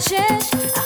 শেষ।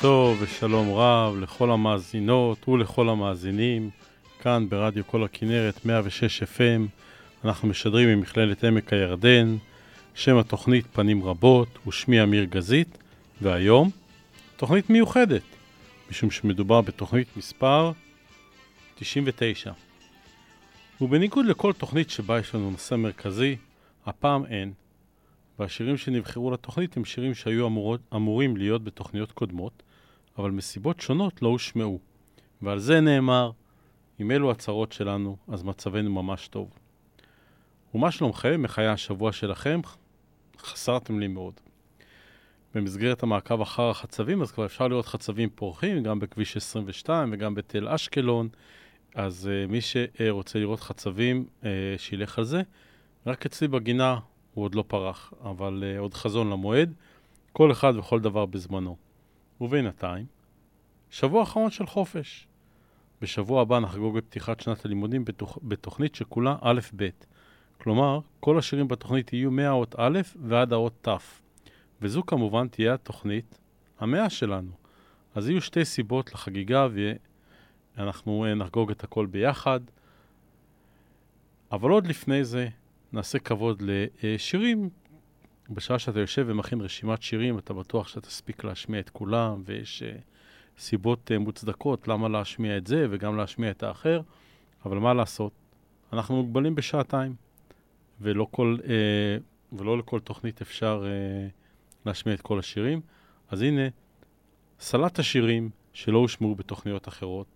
טוב ושלום רב לכל המאזינות ולכל המאזינים. כאן ברדיו כל הכנרת 106 FM אנחנו משדרים ממכללת עמק הירדן. שם התוכנית פנים רבות ושמי אמיר גזית. והיום תוכנית מיוחדת משום שמדובר בתוכנית מספר 99 ובניגוד לכל תוכנית שבה יש לנו נושא מרכזי הפעם אין. והשירים שנבחרו לתוכנית הם שירים שהיו אמורות, אמורים להיות בתוכניות קודמות, אבל מסיבות שונות לא הושמעו. ועל זה נאמר, אם אלו הצרות שלנו, אז מצבנו ממש טוב. ומה שלומכם? היה השבוע שלכם? חסרתם לי מאוד. במסגרת המעקב אחר החצבים, אז כבר אפשר לראות חצבים פורחים, גם בכביש 22 וגם בתל אשקלון. אז uh, מי שרוצה לראות חצבים, uh, שילך על זה. רק אצלי בגינה הוא עוד לא פרח, אבל uh, עוד חזון למועד, כל אחד וכל דבר בזמנו. ובינתיים, שבוע אחרון של חופש. בשבוע הבא נחגוג את פתיחת שנת הלימודים בתוכ... בתוכנית שכולה א'-ב'. כלומר, כל השירים בתוכנית יהיו מהאות א' ועד האות ת'. וזו כמובן תהיה התוכנית המאה שלנו. אז יהיו שתי סיבות לחגיגה ואנחנו uh, נחגוג את הכל ביחד. אבל עוד לפני זה, נעשה כבוד לשירים. בשעה שאתה יושב ומכין רשימת שירים, אתה בטוח שאתה תספיק להשמיע את כולם, ויש uh, סיבות uh, מוצדקות למה להשמיע את זה וגם להשמיע את האחר, אבל מה לעשות? אנחנו מוגבלים בשעתיים, ולא, כל, uh, ולא לכל תוכנית אפשר uh, להשמיע את כל השירים. אז הנה, סלט השירים שלא הושמעו בתוכניות אחרות,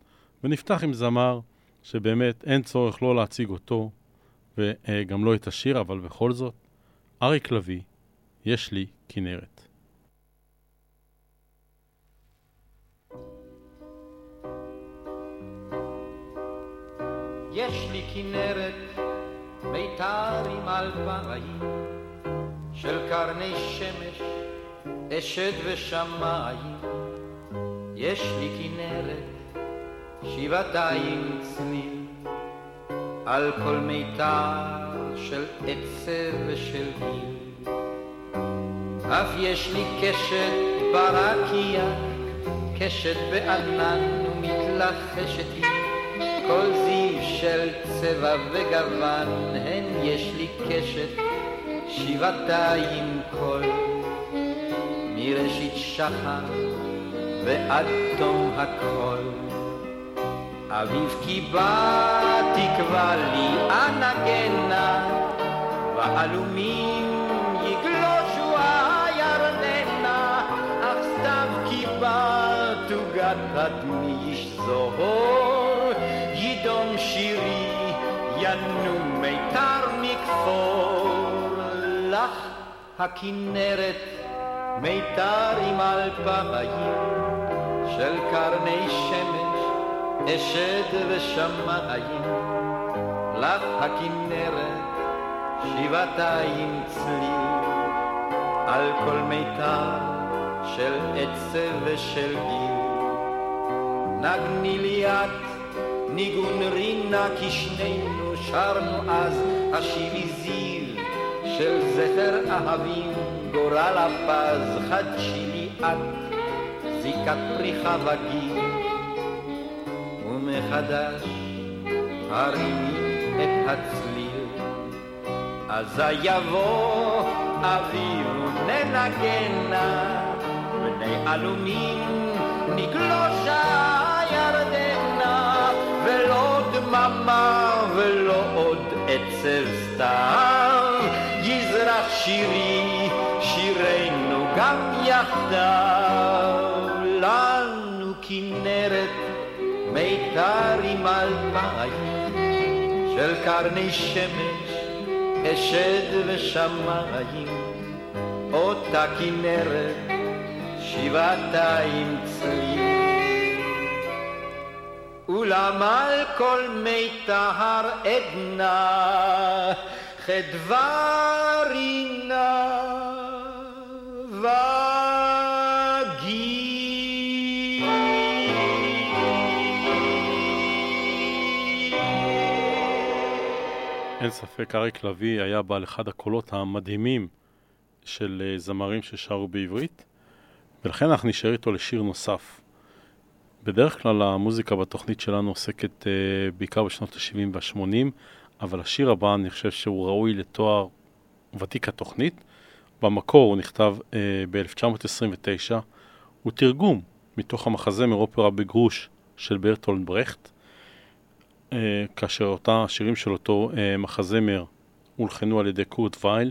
ונפתח עם זמר שבאמת אין צורך לא להציג אותו, וגם לא את השיר, אבל בכל זאת, אריק לביא, יש לי כנרת. יש לי כנרת, מיתר עם אלפיים, של קרני שמש, אשד ושמיים. יש לי כנרת, שבעתיים צליל, על כל מיתר של עצב ושל גיל. אף יש לי קשת ברקיע, קשת בענן ומתלחשת היא. כל זיו של צבע וגוון, הן יש לי קשת שבעתיים קול, מראשית שחר ועד תום הכל. אביב כי בא תקבע לי אנגנה, ועלומים תוגת הדמי איש זוהור, ידום שירי ינום מיתר מכפור, לך הכנרת מיתר עם אלפיים של קרני שמש אשד ושמיים, לך הכנרת שבעתיים צליל, על כל מיתר של עצב ושל גיל. נגני לי את ניגון רינה כי שנינו שרנו אז. השירי זיו של זכר אהבים גורל הפז חדשי את זיקת פריחה וגיל. ומחדש הרימי את הצליל. אזי יבוא אביב וננגנה בני עלומים נגלושה דממה ולא עוד עצב סתם. יזרח שירי שירנו גם יחדיו. לנו כנרת מיתר עם אלפיים של קרני שמש, אשד ושמיים, אותה כנרת שבעתיים צליל. אולם על כל מיתר עדנה חדווה רינה אין ספק, אריק לביא היה בעל אחד הקולות המדהימים של אה, זמרים ששרו בעברית, ולכן אנחנו נשאר איתו לשיר נוסף. בדרך כלל המוזיקה בתוכנית שלנו עוסקת uh, בעיקר בשנות ה-70 וה-80, אבל השיר הבא אני חושב שהוא ראוי לתואר ותיק התוכנית. במקור הוא נכתב uh, ב-1929, הוא תרגום מתוך המחזמר אופרה בגרוש של ברטולד ברכט, uh, כאשר אותה השירים של אותו uh, מחזמר הולחנו על ידי קורט וייל.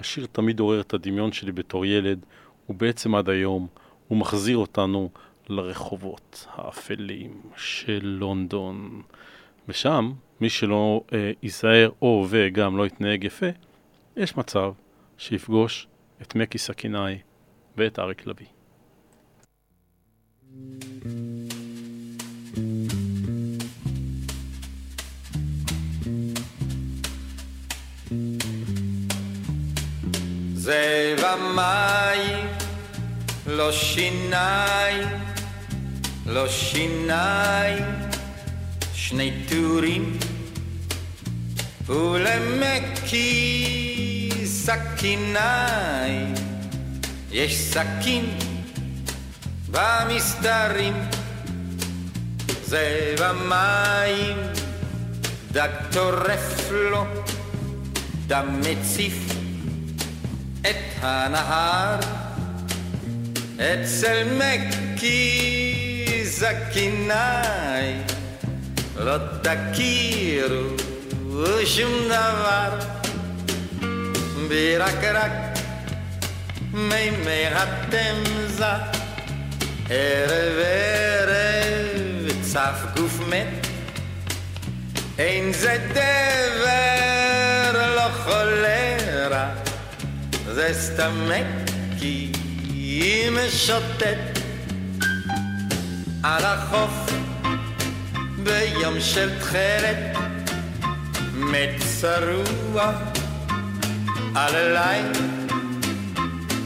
השיר תמיד עורר את הדמיון שלי בתור ילד, ובעצם עד היום הוא מחזיר אותנו לרחובות האפלים של לונדון. ושם, מי שלא אה, ייזהר או וגם לא יתנהג יפה, יש מצב שיפגוש את מקי סכינאי ואת אריק לביא. זרע מים, לא שיניים, לא שיניים, שני טורים, ולמקי סכיניים, יש סכין במסתרים, זרע מים, דג טורף לו, דם מציף את הנהר. אצל מקי זקינאי לא תכירו שום דבר ברקרק מימי התמזה ערב ערב צף גוף מת אין זה דבר לא חולרה זה סתם מקי משוטט על החוף ביום של תכלת מת צרוע על הליל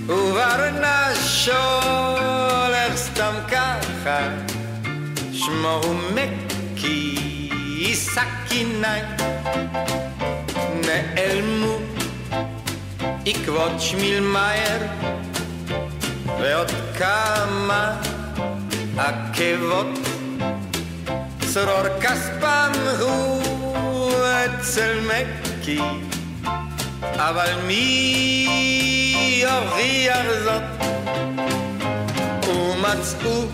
וברנש הולך סתם ככה שמו הוא מקי סכיניים נעלמו עקבות שמילמייר ועוד כמה עקבות צרור כספם הוא אצל מקי אבל מי יוכיח זאת? ומצאו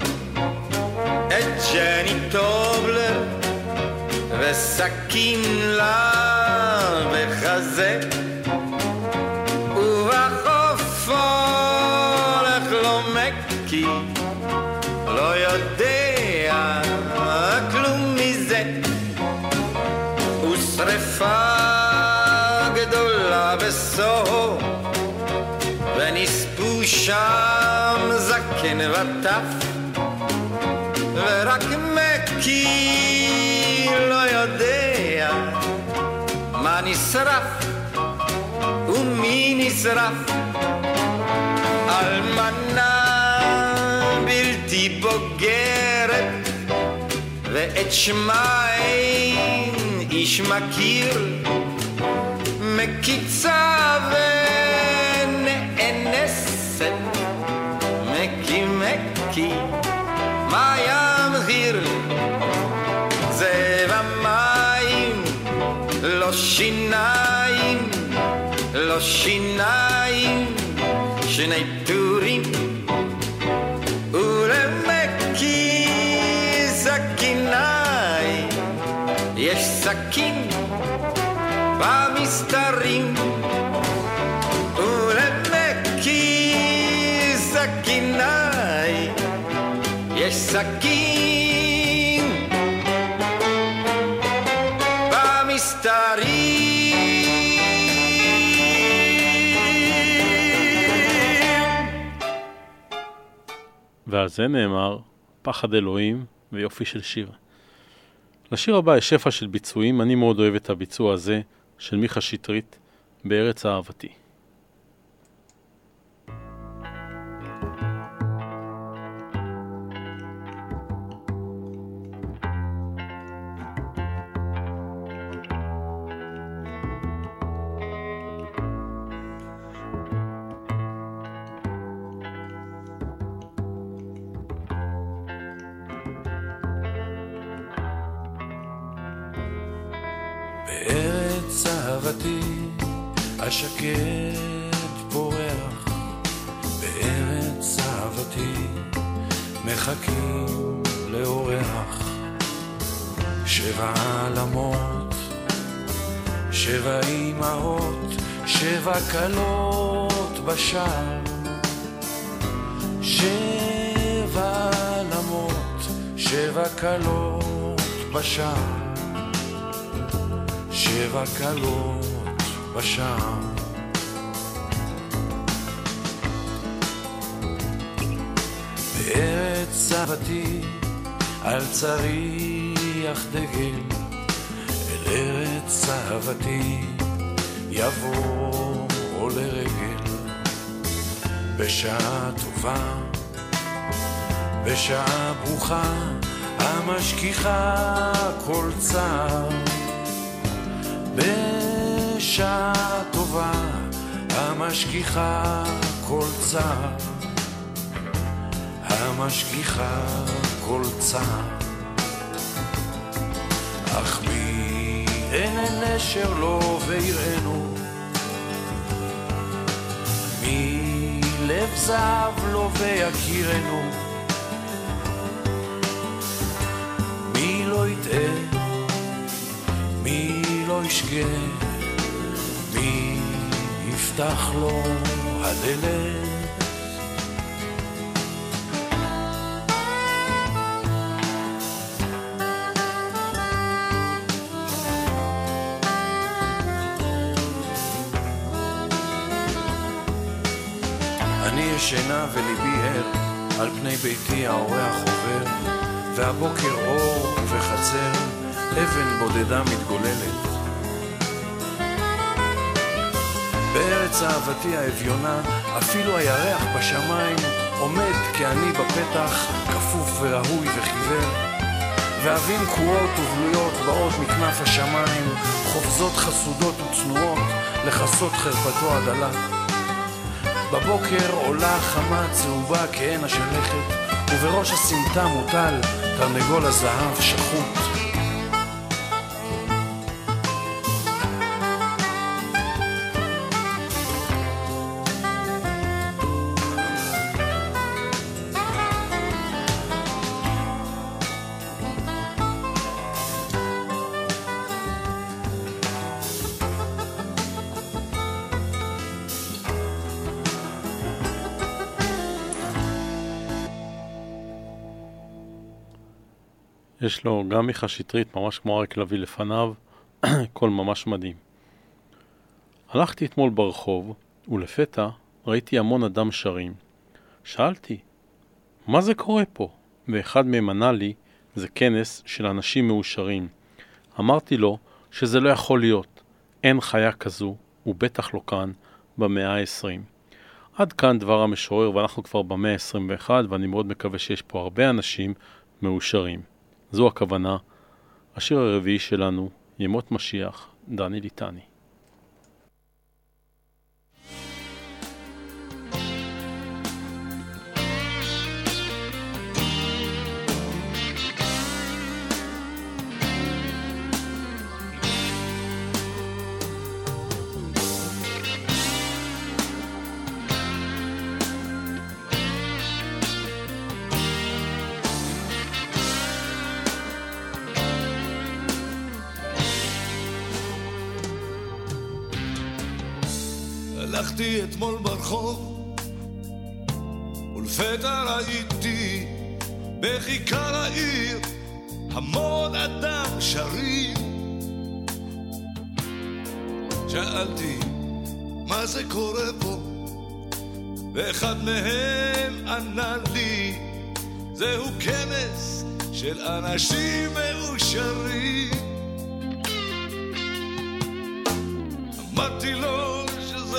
את ג'ני טובלר וסכין לה בחזה שם זקן וטף ורק מקי לא יודע מה נשרף ומי נשרף. אלמנה בלתי בוגרת ואת שמה אין איש מכיר מקיצה ונאנסת מקי מקי מה ימחיר זה במים לא שיניים לא שיניים שני טורים ולמקי סכיניים יש סכין במסתרים יש סכין במסתרים ועל זה נאמר פחד אלוהים ויופי של שיר. לשיר הבא יש שפע של ביצועים, אני מאוד אוהב את הביצוע הזה של מיכה שטרית בארץ אהבתי. השקט פורח, בארץ אהבתי מחכים לאורח. שבע עלמות, שבע אמהות, שבע כלות בשער. שבע עלמות, שבע כלות בשער. שבע כלות בשער. אהבתי על צריח דגל, אל ארץ אהבתי יבוא לרגל. בשעה טובה, בשעה ברוכה, המשכיחה כל צער. בשעה טובה המשגיחה כל צער המשגיחה כל צער. אך מי אין נשר לו ויראנו? מי לב זהב לו ויכירנו מי לא יטעה? מי לא ישגה, מי יפתח לו הדלת? ישנה וליבי ער, על פני ביתי האורח עובר, והבוקר אור וחצר, אבן בודדה מתגוללת. בארץ אהבתי האביונה, אפילו הירח בשמיים עומד כעני בפתח, כפוף וראוי וחיוור. ועבים קרועות ובלויות באות מכנף השמיים, חופזות חסודות וצנועות, לכסות חרפתו הדלה. בבוקר עולה חמה צהובה כעין השלכת, ובראש הסמטה מוטל תרנגול הזהב שחוט, יש לו גם מיכה שטרית, ממש כמו אריק לביא לפניו, קול ממש מדהים. הלכתי אתמול ברחוב, ולפתע ראיתי המון אדם שרים. שאלתי, מה זה קורה פה? ואחד מהם ענה לי, זה כנס של אנשים מאושרים. אמרתי לו שזה לא יכול להיות, אין חיה כזו, ובטח לא כאן, במאה ה-20. עד כאן דבר המשורר, ואנחנו כבר במאה ה-21, ואני מאוד מקווה שיש פה הרבה אנשים מאושרים. זו הכוונה. השיר הרביעי שלנו, ימות משיח, דני ליטני. הלכתי אתמול ברחוב, ולפתע ראיתי בכיכר העיר המון אדם שרים. שאלתי, מה זה קורה פה? ואחד מהם ענה לי, זהו כנס של אנשים מאושרים. אמרתי לו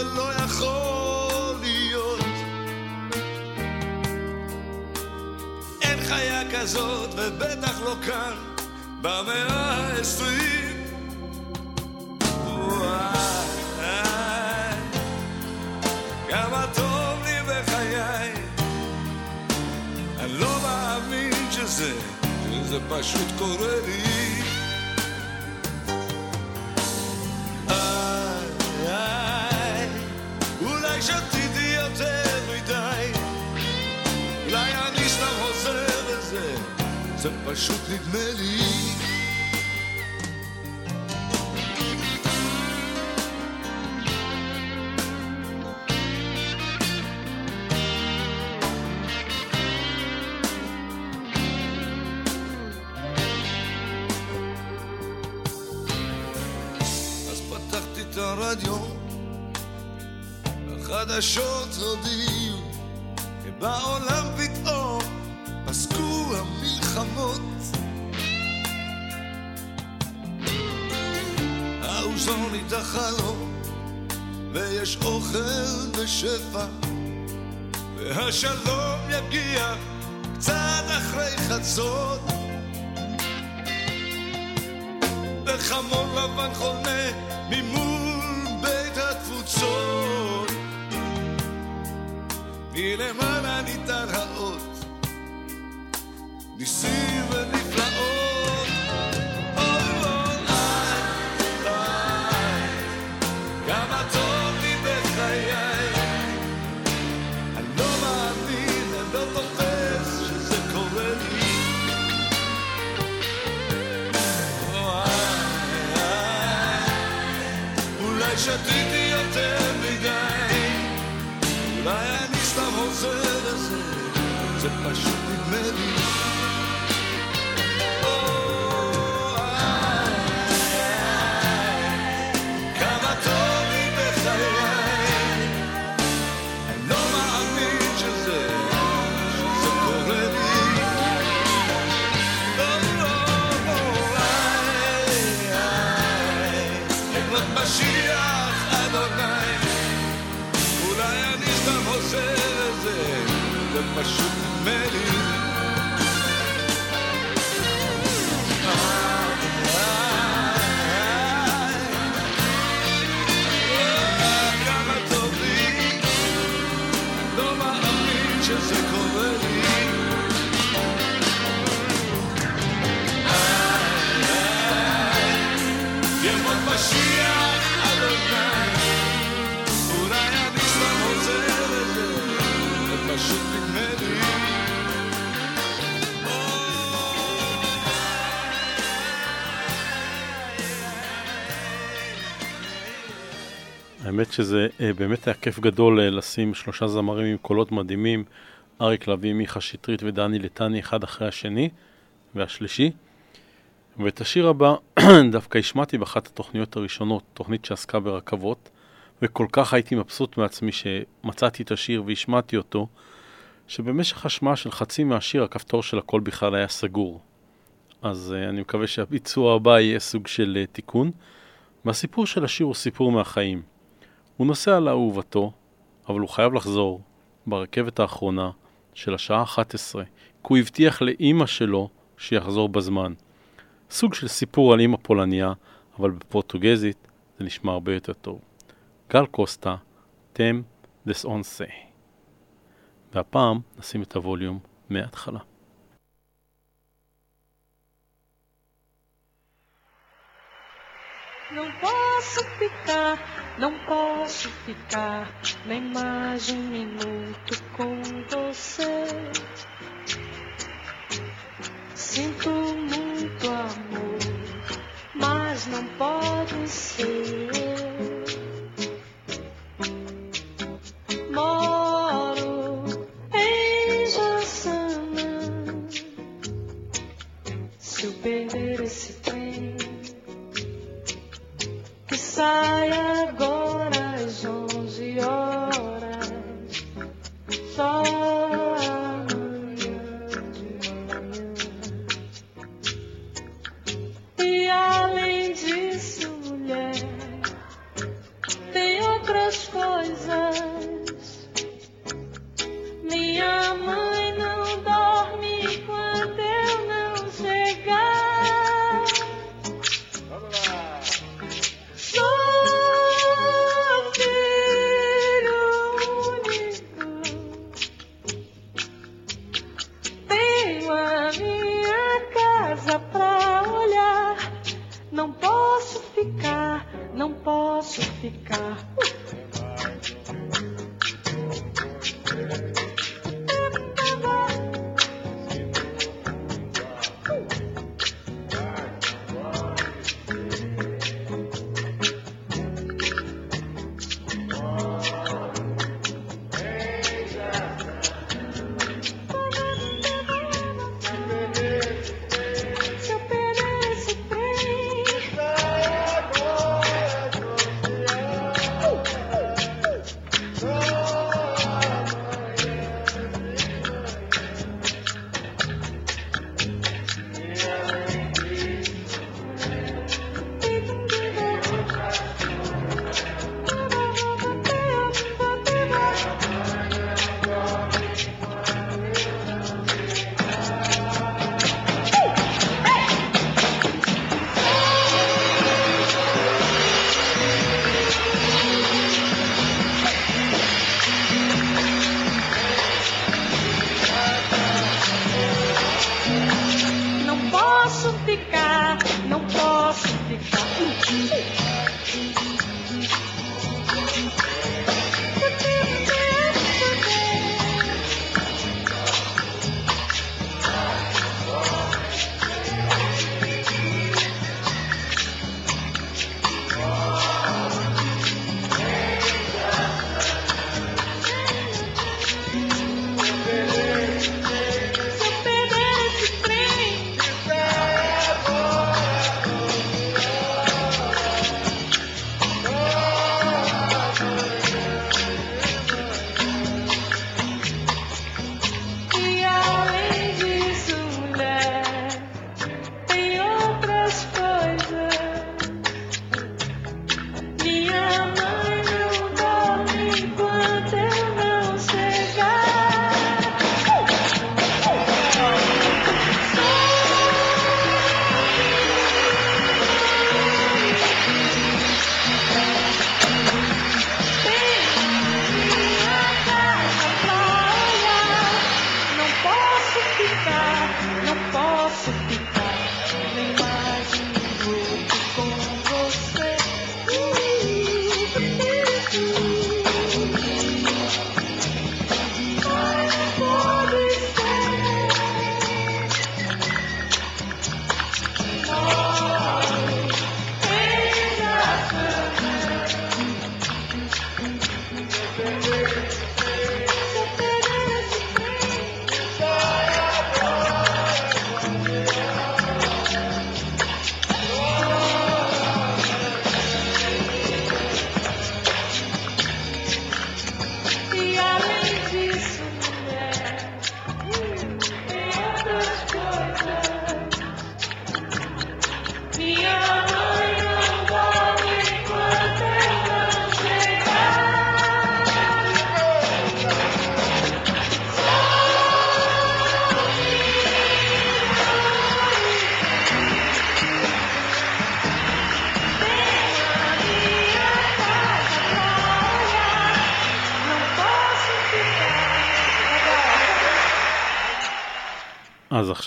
לא יכול להיות. אין חיה כזאת, ובטח לא כאן, במאה העשרים. כמה בחיי. לא פשוט קורה לי. פשוט נדמה לי. אז פתחתי את הרדיו, החדשות ויש אוכל בשפע, והשלום יגיע קצת אחרי חצות. וחמור לבן חונה ממול בית התפוצות. מלמעלה ניתן האות, ניסים ונפלאות. אוי, אוי, איי, האמת שזה אה, באמת היה כיף גדול אה, לשים שלושה זמרים עם קולות מדהימים, אריק לביא, מיכה שטרית ודני לטני אחד אחרי השני, והשלישי. ואת השיר הבא דווקא השמעתי באחת התוכניות הראשונות, תוכנית שעסקה ברכבות, וכל כך הייתי מבסוט מעצמי שמצאתי את השיר והשמעתי אותו, שבמשך השמעה של חצי מהשיר הכפתור של הכל בכלל היה סגור. אז uh, אני מקווה שהביצוע הבא יהיה סוג של uh, תיקון. והסיפור של השיר הוא סיפור מהחיים. הוא נוסע לאהובתו, אבל הוא חייב לחזור ברכבת האחרונה של השעה 11, כי הוא הבטיח לאימא שלו שיחזור בזמן. סוג של סיפור על אימא פולניה, אבל בפורטוגזית זה נשמע הרבה יותר טוב. גל קוסטה, תם דס אונסה. והפעם נשים את הווליום מההתחלה. Não posso ficar, não posso ficar nem mais um minuto com você. Sinto muito amor, mas não pode ser. Moro em Jaçanã. Se eu perder esse trem, que sai soficar.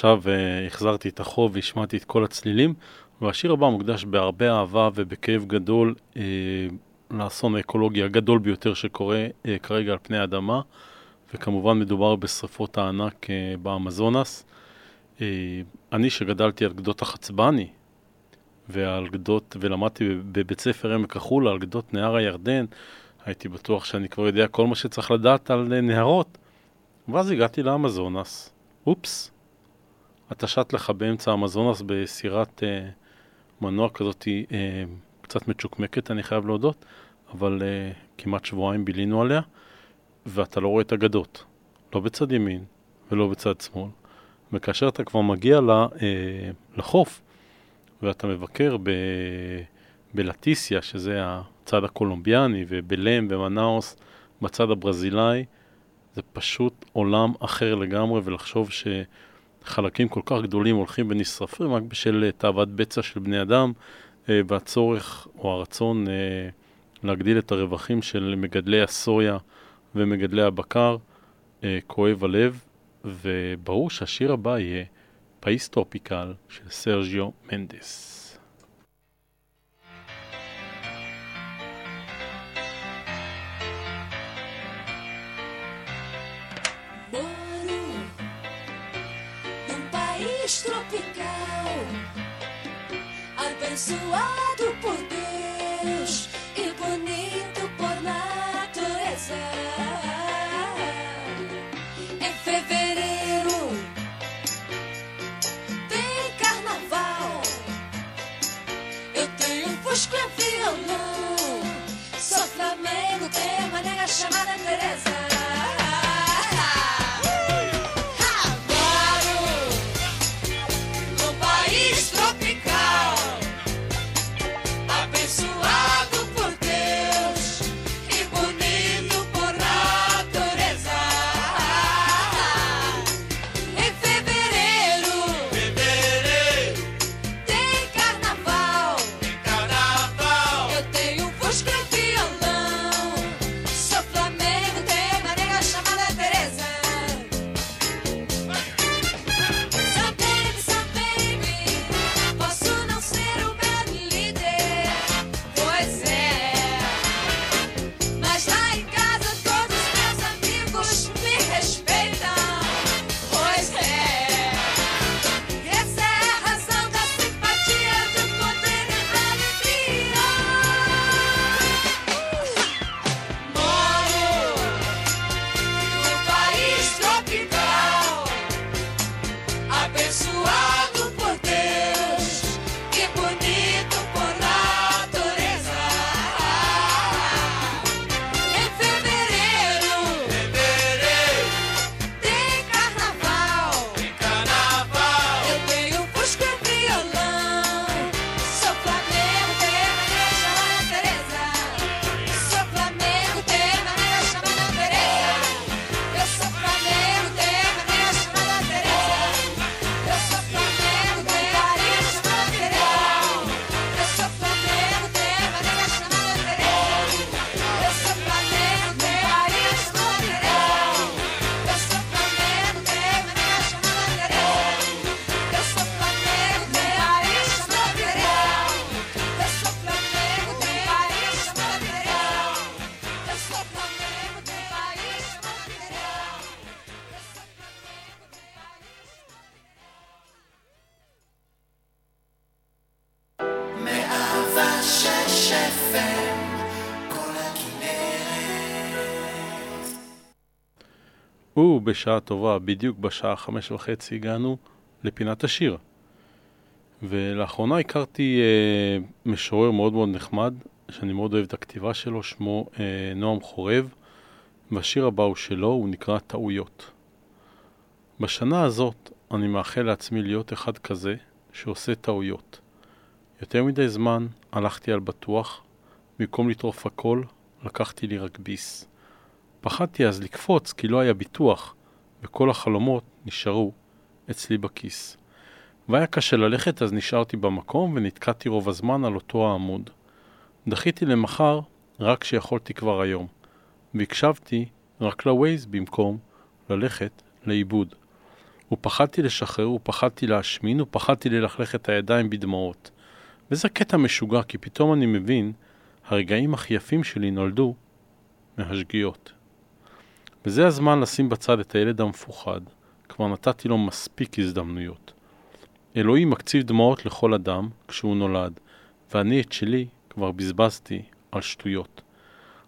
עכשיו uh, החזרתי את החוב והשמעתי את כל הצלילים, והשיר הבא מוקדש בהרבה אהבה ובכאב גדול uh, לאסון האקולוגי הגדול ביותר שקורה uh, כרגע על פני האדמה, וכמובן מדובר בשרפות הענק uh, באמזונס. Uh, אני שגדלתי על גדות החצבני, ועל גדות, ולמדתי בבית ספר עמק החולה, על גדות נהר הירדן, הייתי בטוח שאני כבר יודע כל מה שצריך לדעת על נהרות. ואז הגעתי לאמזונס. אופס. אתה שט לך באמצע האמזונס בסירת אה, מנוע כזאת אה, קצת מצ'וקמקת, אני חייב להודות, אבל אה, כמעט שבועיים בילינו עליה, ואתה לא רואה את הגדות. לא בצד ימין ולא בצד שמאל. וכאשר אתה כבר מגיע ל, אה, לחוף, ואתה מבקר ב, בלטיסיה, שזה הצד הקולומביאני, ובלם ומנאוס בצד הברזילאי, זה פשוט עולם אחר לגמרי, ולחשוב שחלקים כל כך גדולים הולכים ונשרפים רק בשל תאוות בצע של בני אדם, אה, והצורך או הרצון אה, להגדיל את הרווחים של מגדלי הסויה ומגדלי הבקר, אה, כואב הלב, וברור שהשיר הבא יהיה פאיס טרופיקל של סרג'יו מנדס. País tropical, abençoado por Deus e bonito por natureza. Em fevereiro tem carnaval. Eu tenho um fusco e violão. Sou Flamengo, tenho uma nega chamada Teresa. בשעה טובה, בדיוק בשעה חמש וחצי הגענו לפינת השיר. ולאחרונה הכרתי אה, משורר מאוד מאוד נחמד, שאני מאוד אוהב את הכתיבה שלו, שמו אה, נועם חורב, והשיר הבא הוא שלו, הוא נקרא טעויות. בשנה הזאת אני מאחל לעצמי להיות אחד כזה שעושה טעויות. יותר מדי זמן הלכתי על בטוח, במקום לטרוף הכל, לקחתי לי רק ביס. פחדתי אז לקפוץ כי לא היה ביטוח, וכל החלומות נשארו אצלי בכיס. והיה קשה ללכת אז נשארתי במקום ונתקעתי רוב הזמן על אותו העמוד. דחיתי למחר רק כשיכולתי כבר היום, והקשבתי רק לווייז במקום ללכת לאיבוד. ופחדתי לשחרר, ופחדתי להשמין, ופחדתי ללכלך את הידיים בדמעות. וזה קטע משוגע, כי פתאום אני מבין, הרגעים הכי יפים שלי נולדו מהשגיאות. וזה הזמן לשים בצד את הילד המפוחד, כבר נתתי לו מספיק הזדמנויות. אלוהים מקציב דמעות לכל אדם כשהוא נולד, ואני את שלי כבר בזבזתי על שטויות.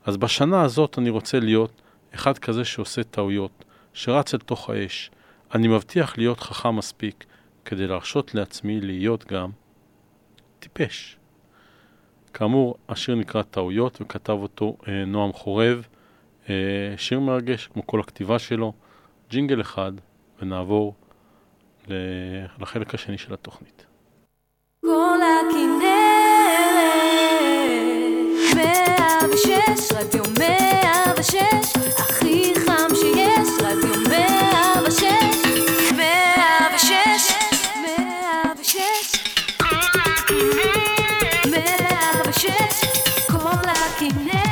אז בשנה הזאת אני רוצה להיות אחד כזה שעושה טעויות, שרץ אל תוך האש. אני מבטיח להיות חכם מספיק כדי להרשות לעצמי להיות גם טיפש. כאמור, השיר נקרא טעויות וכתב אותו אה, נועם חורב. אה, שיר מרגש, כמו כל הכתיבה שלו. ג'ינגל אחד, ונעבור לחלק השני של התוכנית. כל הכנרת, מאה ושש, רדיו מאה ושש, הכי חם שיש, רדיו מאה ושש, מאה ושש, מאה ושש, מאה ושש, כל הכנרת,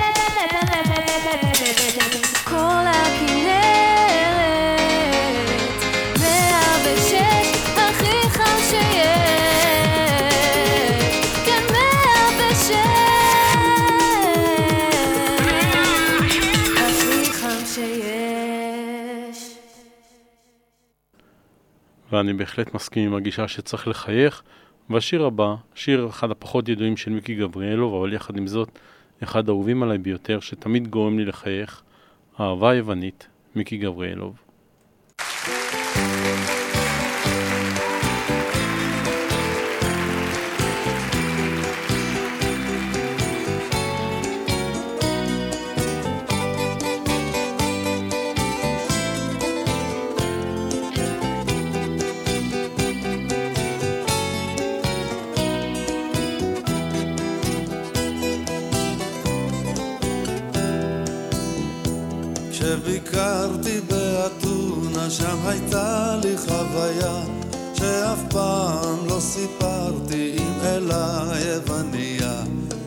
ואני בהחלט מסכים עם הגישה שצריך לחייך. והשיר הבא, שיר אחד הפחות ידועים של מיקי גבריאלוב, אבל יחד עם זאת, אחד האהובים עליי ביותר, שתמיד גורם לי לחייך, אהבה היוונית, מיקי גבריאלוב. כשביקרתי שם הייתה לי חוויה שאף פעם לא סיפרתי עם אלה יווניה.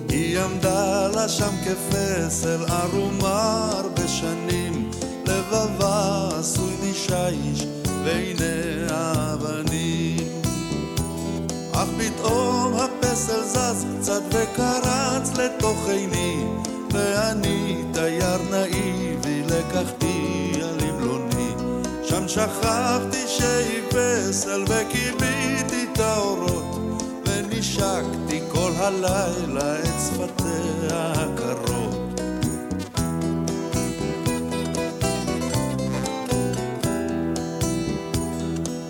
היא עמדה לה שם כפסל ערומה הרבה שנים, לבבה עשוי משיש בעיני האבנים. אך פתאום הפסל זז קצת וקרץ לתוך עיני ואני תייר נאיבי לקחתי שם שכחתי שהיא פסל וכיביתי את האורות ונשקתי כל הלילה את שפתיה הקרות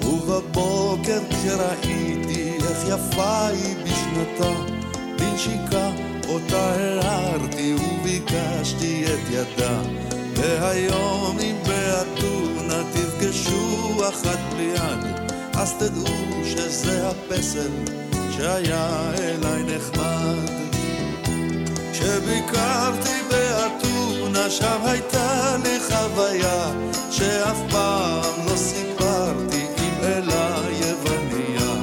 ובבוקר כשראיתי איך יפה היא בשנתה, בנשיקה אותה הערתי וביקשתי את ידה. והיום אם באתונה תפגשו אחת בלי יד, אז תדעו שזה הפסל שהיה אליי נחמד. כשביקרתי באתונה, שם הייתה לי חוויה שאף פעם לא סיפרתי עם אלה יווניה.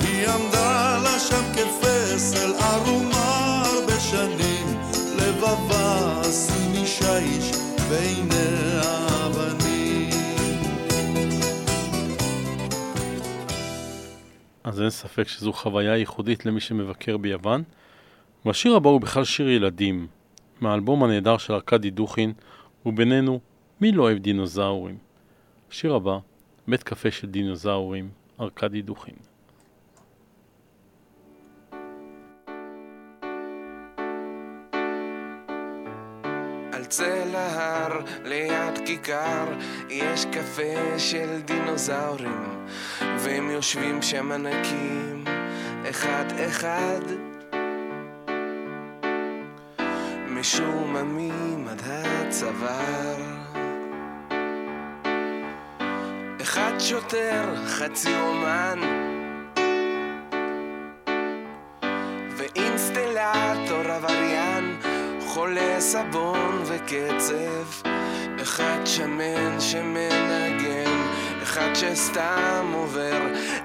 היא עמדה לה שם כפסל ערומה הרבה שנים, לבבה עשוי משיש בעיני אז אין ספק שזו חוויה ייחודית למי שמבקר ביוון. והשיר הבא הוא בכלל שיר ילדים, מהאלבום הנהדר של ארכדי דוכין, ובינינו, מי לא אוהב דינוזאורים? השיר הבא, בית קפה של דינוזאורים, ארכדי דוכין. על צל ההר, ליד כיכר, יש קפה של דינוזאורים, והם יושבים שם ענקים, אחד-אחד. משועממים עד הצוואר. אחד שוטר, חצי אומן, ואינסטלטור עבריין, חולה סבון וקצב אחד שמן שמנגן אחד שסתם עובר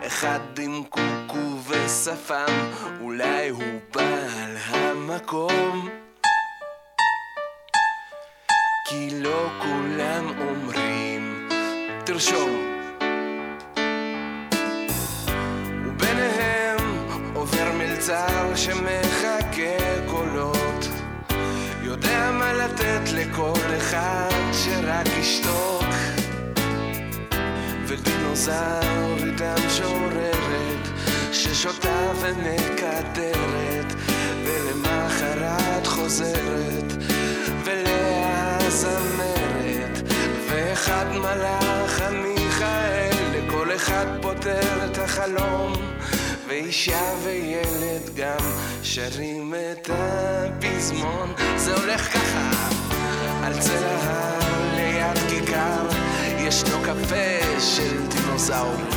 אחד עם קוקו ושפם אולי הוא בעל המקום. כי לא כולם אומרים תרשום. וביניהם עובר מלצר שמן אחד שרק ישתוק. ודינוזאור דם שעוררת ששותה ומקטרת ולמחרת חוזרת ולאה זמרת ואחד מלאך המיכאל לכל אחד פותר את החלום ואישה וילד גם שרים את הפזמון. זה הולך ככה על צל ההר ליד כיכר ישנו קפה של דינוזאורים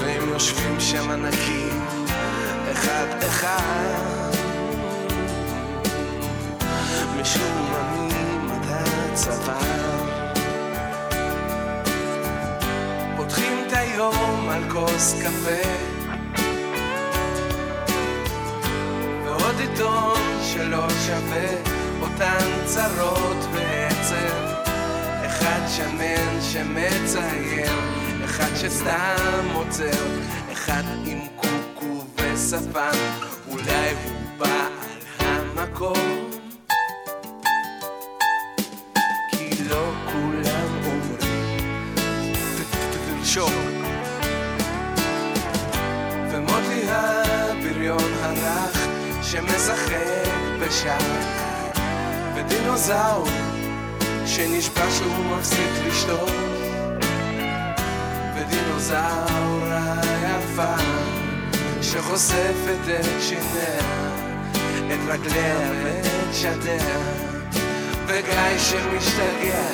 והם יושבים שם ענקים אחד אחד. משוממים עד הצוואר פותחים את היום על כוס קפה ועוד עיתון שלא שווה אותן צרות ועצב אחד שמן שמצייר אחד שסתם עוצר אחד עם קוקו וספן אולי הוא בעל המקום בשער ודינוזאור שנשבע שהוא מפסיק לשתות. ודינוזאור היפה שחושפת את שיניה את רגליה ואת שדיה. וגיא שמשתגע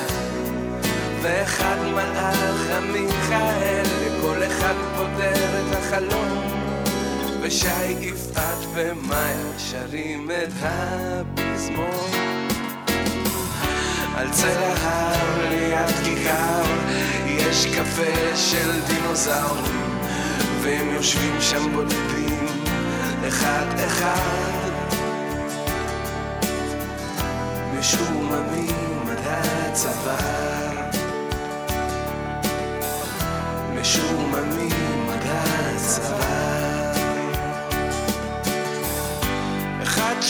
ואחד מלאך המיכאל לכל אחד פותר את החלום ושי יפעת ומאיה שרים את הפזמון. על צל ההר ליד כיכר יש קפה של דינוזאורים והם יושבים שם בודדים אחד אחד. משוממים עד הצוואר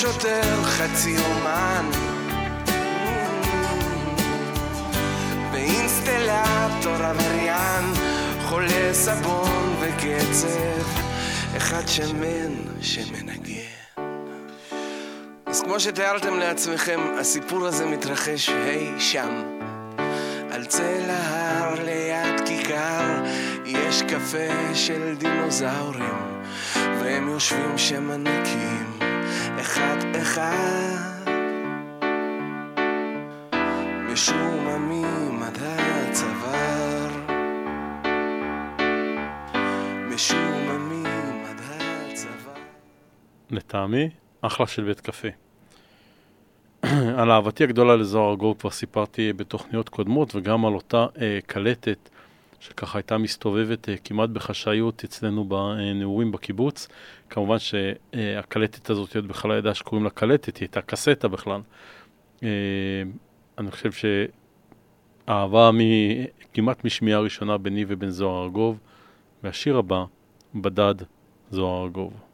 שוטר חצי אומן. באינסטלטור עבריין חולה סבון וקצב אחד שמן שמנגן. אז כמו שתיארתם לעצמכם, הסיפור הזה מתרחש אי שם. על צל ההר ליד כיכר יש קפה של דינוזאורים והם יושבים שם ענקים אחד אחד. משוממים עד הצוואר? משוממים עד הצוואר? לטעמי, אחלה של בית קפה. על אהבתי הגדולה לזוהר ארגוב כבר סיפרתי בתוכניות קודמות, וגם על אותה אה, קלטת שככה הייתה מסתובבת אה, כמעט בחשאיות אצלנו בנעורים בקיבוץ. כמובן שהקלטת הזאת, עוד בכלל לא ידעה שקוראים לה קלטת, היא הייתה קסטה בכלל. אה, אני חושב שאהבה מ... כמעט משמיעה ראשונה ביני ובין זוהר ארגוב, והשיר הבא, בדד זוהר ארגוב.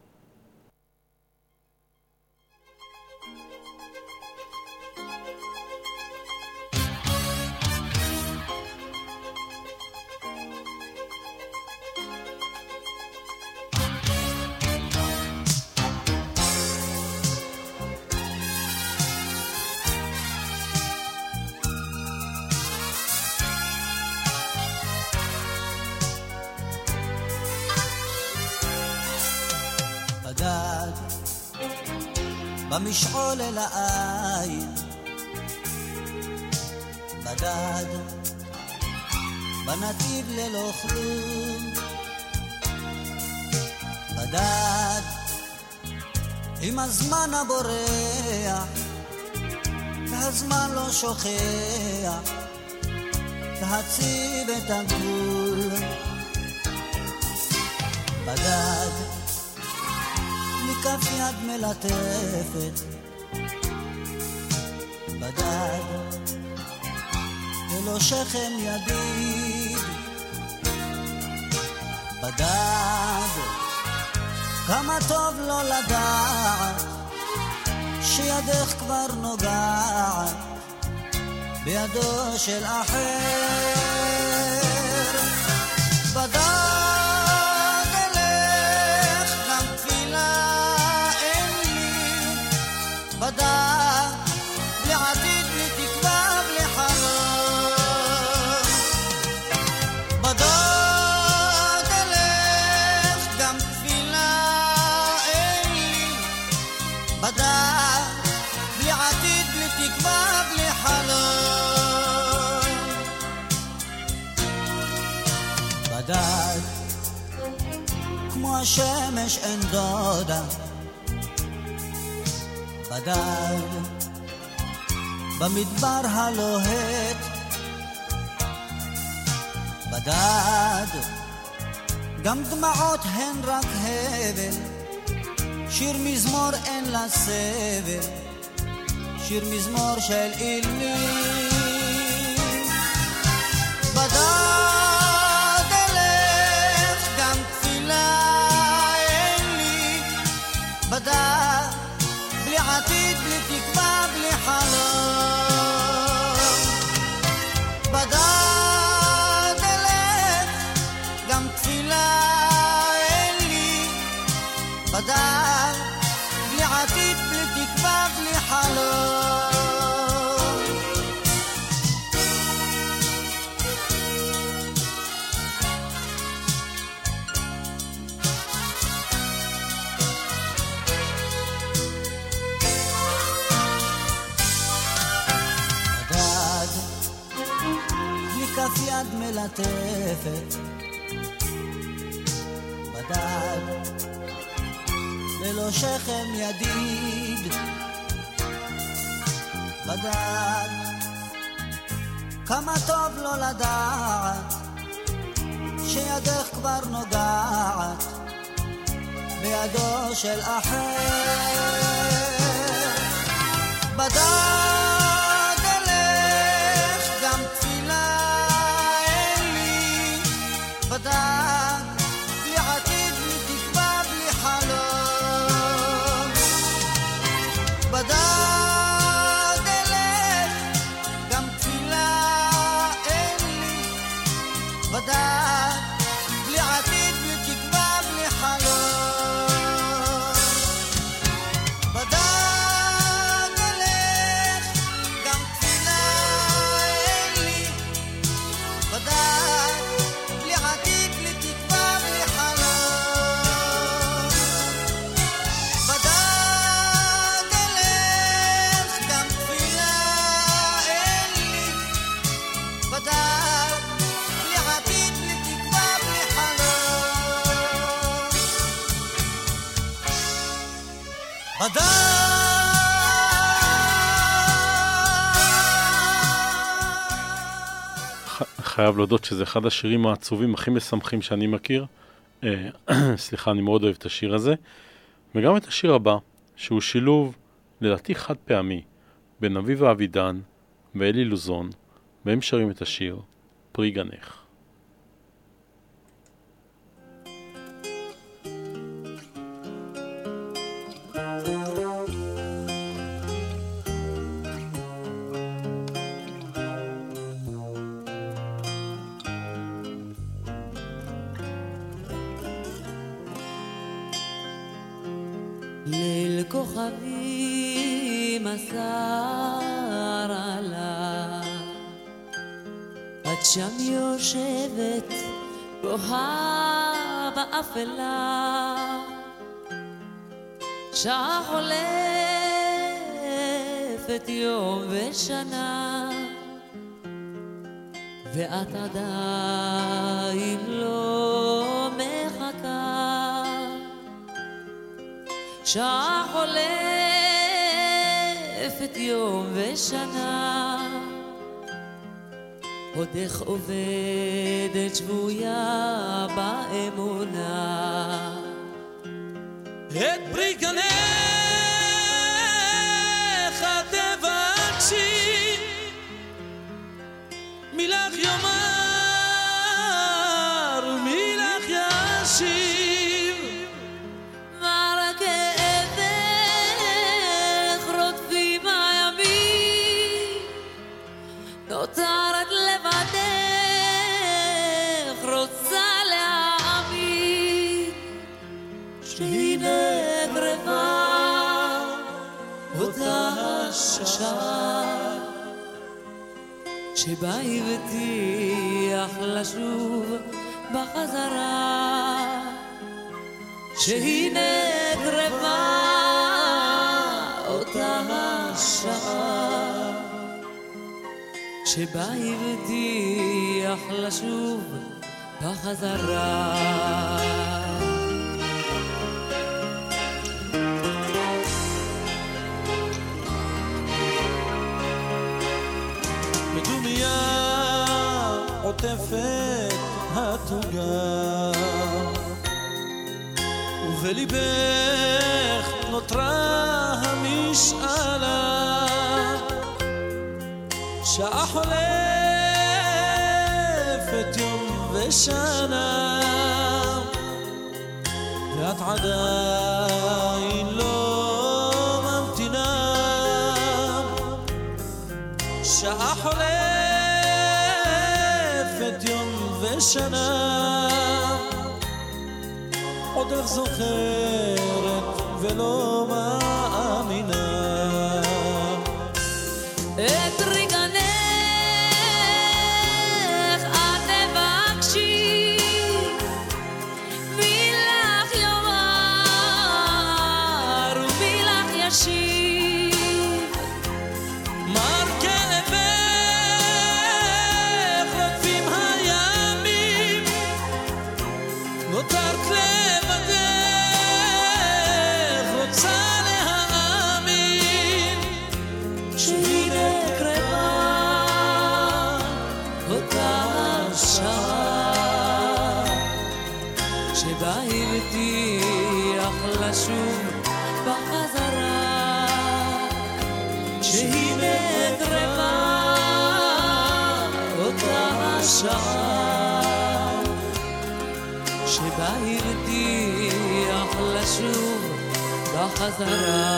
שוכח להציב את הגבול. בדד מכף יד מלטפת. בדד ללא שכם ידיד. בדד כמה טוב לא לדעת שידך כבר נוגעת בידו של אחר. השמש אין דודה. בדד במדבר הלוהט. בדד גם דמעות הן רק הבל. שיר מזמור אין לה סבל. שיר מזמור של אילמים. בדד מלטפת. בדד, ללא שכם ידיד. בדד, כמה טוב לא לדעת שידך כבר נוגעת בידו של אחר. בדד חייב להודות שזה אחד השירים העצובים הכי משמחים שאני מכיר. אה, סליחה, אני מאוד אוהב את השיר הזה. וגם את השיר הבא, שהוא שילוב, לדעתי חד פעמי, בין אביבה אבידן ואלי לוזון, והם שרים את השיר פרי גנך. ליל כוכבים אסר עלה, את שם יושבת בוהה באפלה, שעה חולפת יום ושנה, ואת עדיין לא שעה חולפת יום ושנה, עודך עובדת שבויה באמונה. את פרי שבה הבטיח לשוב בחזרה. שהנה קרבה אותה השעה. שבה הבטיח לשוב בחזרה עוטפת התוגה ובליבך נותרה המשאלה. שעה חולפת יום ושנה ואת עדיין ושנה עוד איך זוכרת ולא מאמינה בחזרה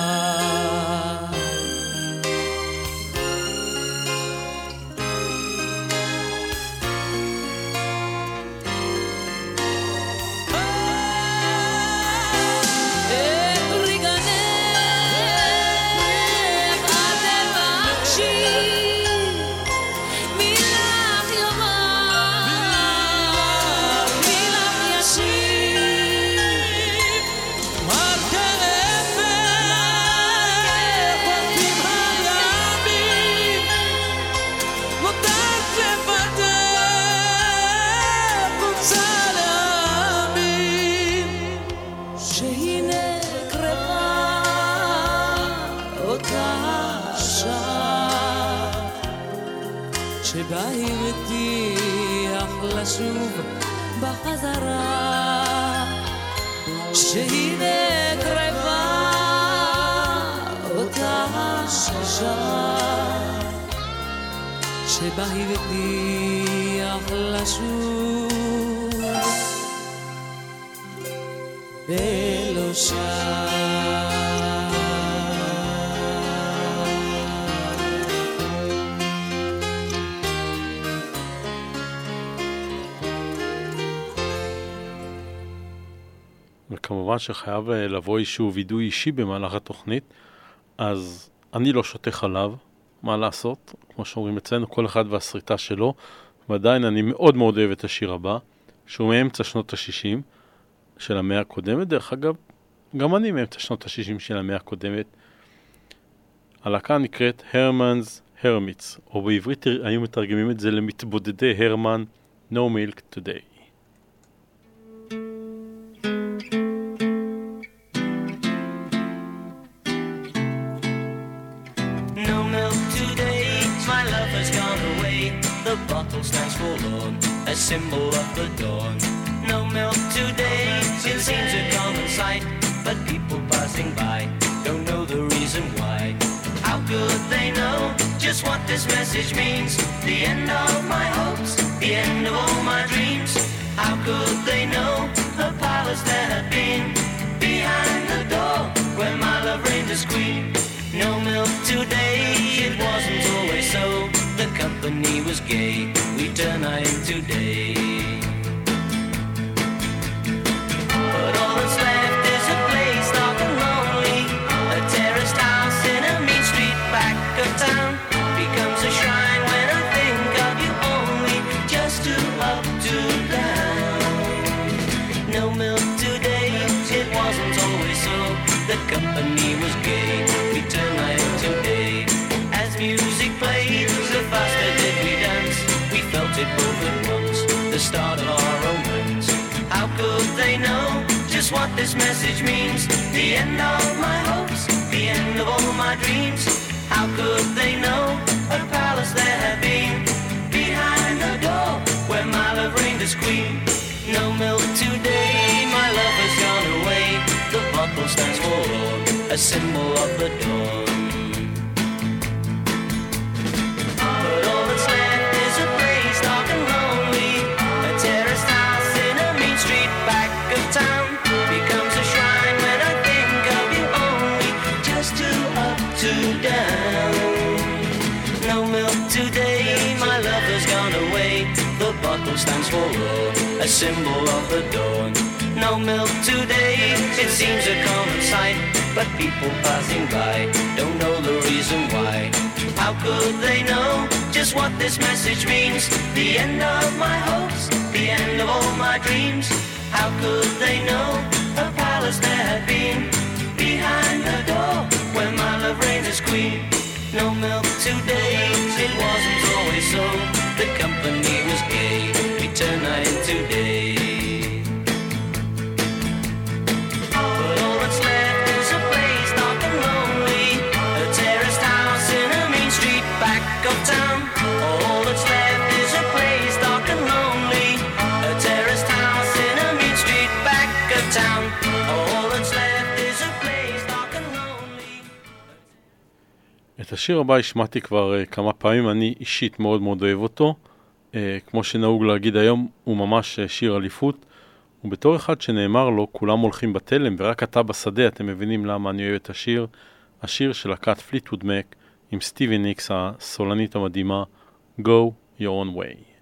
וכמובן שחייב אה, לבוא איזשהו וידוי אישי במהלך התוכנית, אז אני לא שותה חלב, מה לעשות? כמו שאומרים אצלנו, כל אחד והסריטה שלו, ועדיין אני מאוד מאוד אוהב את השיר הבא, שהוא מאמצע שנות ה-60 של המאה הקודמת. דרך אגב, גם אני מאמצע שנות ה-60 של המאה הקודמת. הלהקה נקראת הרמנס הרמיץ, או בעברית היו מתרגמים את זה למתבודדי הרמן No Milk Today. Stands forlorn, a symbol of the dawn. No milk today, it seems a common sight. But people passing by don't know the reason why. How could they know just what this message means? The end of my hopes, the end of all my dreams. How could they know the palace there had been? Behind the door, where my love reigned as queen. No milk today, it wasn't always so. Company was gay, we turn night into day. Our romance. How could they know just what this message means? The end of my hopes, the end of all my dreams. How could they know a palace there had been behind the door where my love reigned as queen? No milk today, my love has gone away. The bottle stands forlorn, a symbol of the dawn. Stands for love, a symbol of the dawn. No milk today, it seems a common sight. But people passing by don't know the reason why. How could they know just what this message means? The end of my hopes, the end of all my dreams. How could they know a palace there had been behind the door where my love reigns as queen? No milk today, it wasn't always so. The company was gay, we turn night into day. But all that's left is a place dark and lonely. A terraced house in a mean street back of town. All that's left is a place dark and lonely. A terraced house in a mean street back of town. All that's left is a place dark and lonely. את השיר הבא השמעתי כבר uh, כמה פעמים, אני אישית מאוד מאוד אוהב אותו. Uh, כמו שנהוג להגיד היום, הוא ממש uh, שיר אליפות. ובתור אחד שנאמר לו, כולם הולכים בתלם ורק אתה בשדה, אתם מבינים למה אני אוהב את השיר. השיר של להקת פליטווד מק עם סטיבי ניקס, הסולנית המדהימה, Go Your Own Way.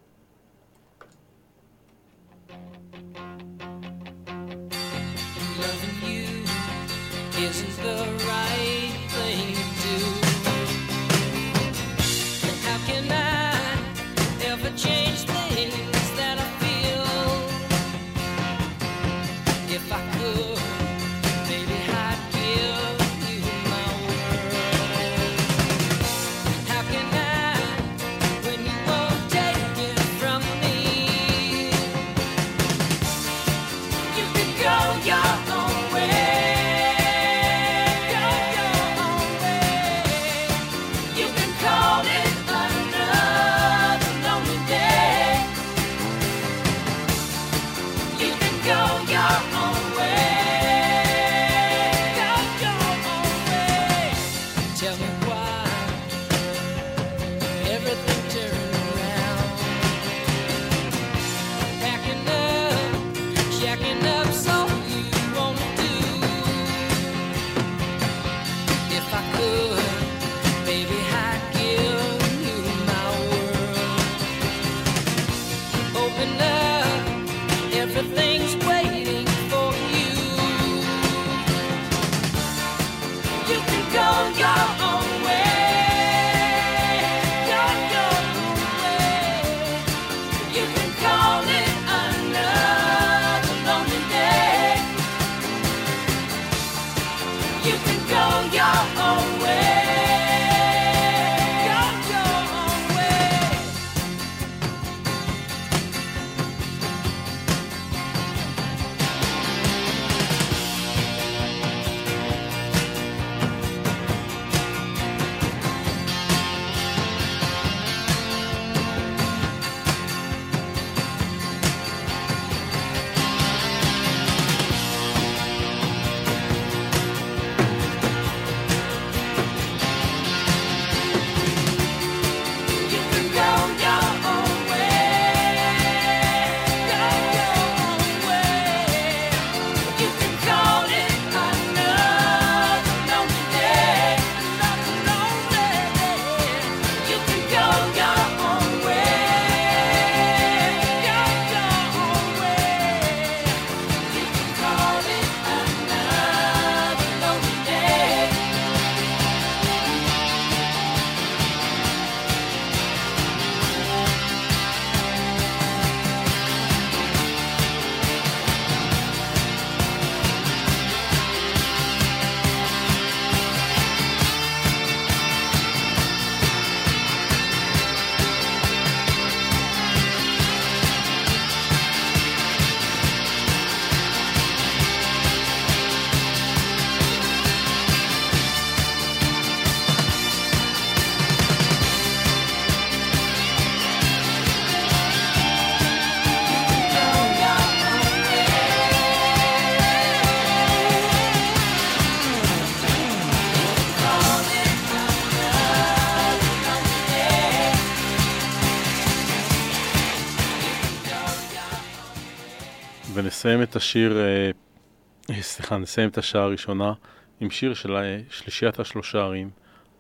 ונסיים את השיר, אה, סליחה, נסיים את השעה הראשונה עם שיר של אה, שלישיית השלושה ערים,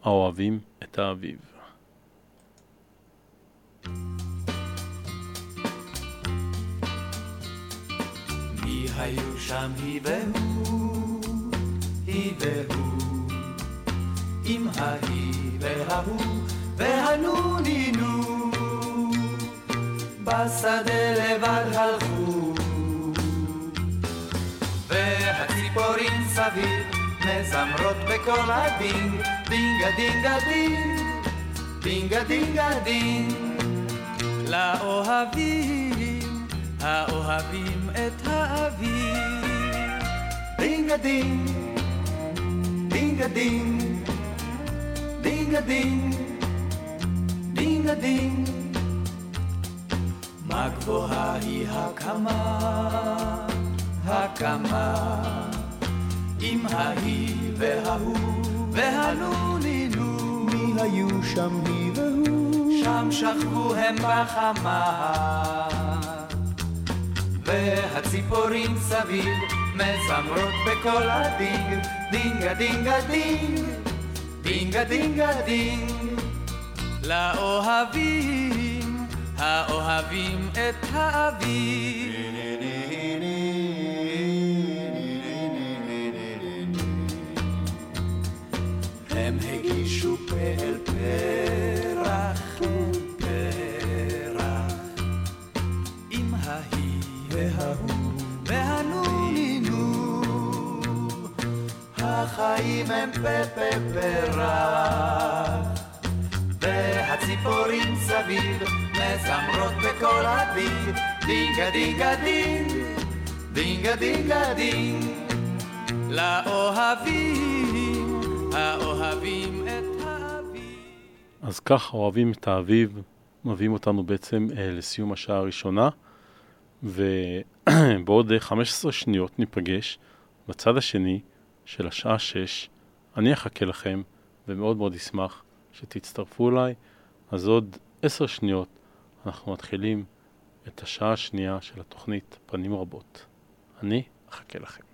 האוהבים את האביב. מי היו שם היא והוא, היא והוא, עם ההיא וההוא והנונינו, בשדה לבד הלכו, והציפורים סביב מזמרות בקול הדינג, דינגה דינגה דינג, דינגה דינגה דינג, לאוהבים, האוהבים את האביב. דינגה דינג, דינגה דינג, דינגה דינג, דינגה דינג. מה גבוהה היא הקמה, הקמה, עם ההיא וההוא והנונינו. מי היו שם היא והוא? שם שכבו הם בחמה. והציפורים סביב מזמרות בקול הדינג, דינגה דינגה דינג, דינגה דינגה דינג. לאוהבים, האוהבים את האביב. פרח, פרח, עם ההיא וההוא והנונינו. החיים הם פה פה פרח, והציפורים סביב מזמרות בקול הדינג, דינגה דינגה דינג, דינגה דינגה דינג. לאוהבים, האוהבים. אז כך אוהבים את האביב, מביאים אותנו בעצם אה, לסיום השעה הראשונה, ובעוד אה, 15 שניות ניפגש בצד השני של השעה 6. אני אחכה לכם, ומאוד מאוד אשמח שתצטרפו אליי. אז עוד 10 שניות אנחנו מתחילים את השעה השנייה של התוכנית פנים רבות. אני אחכה לכם.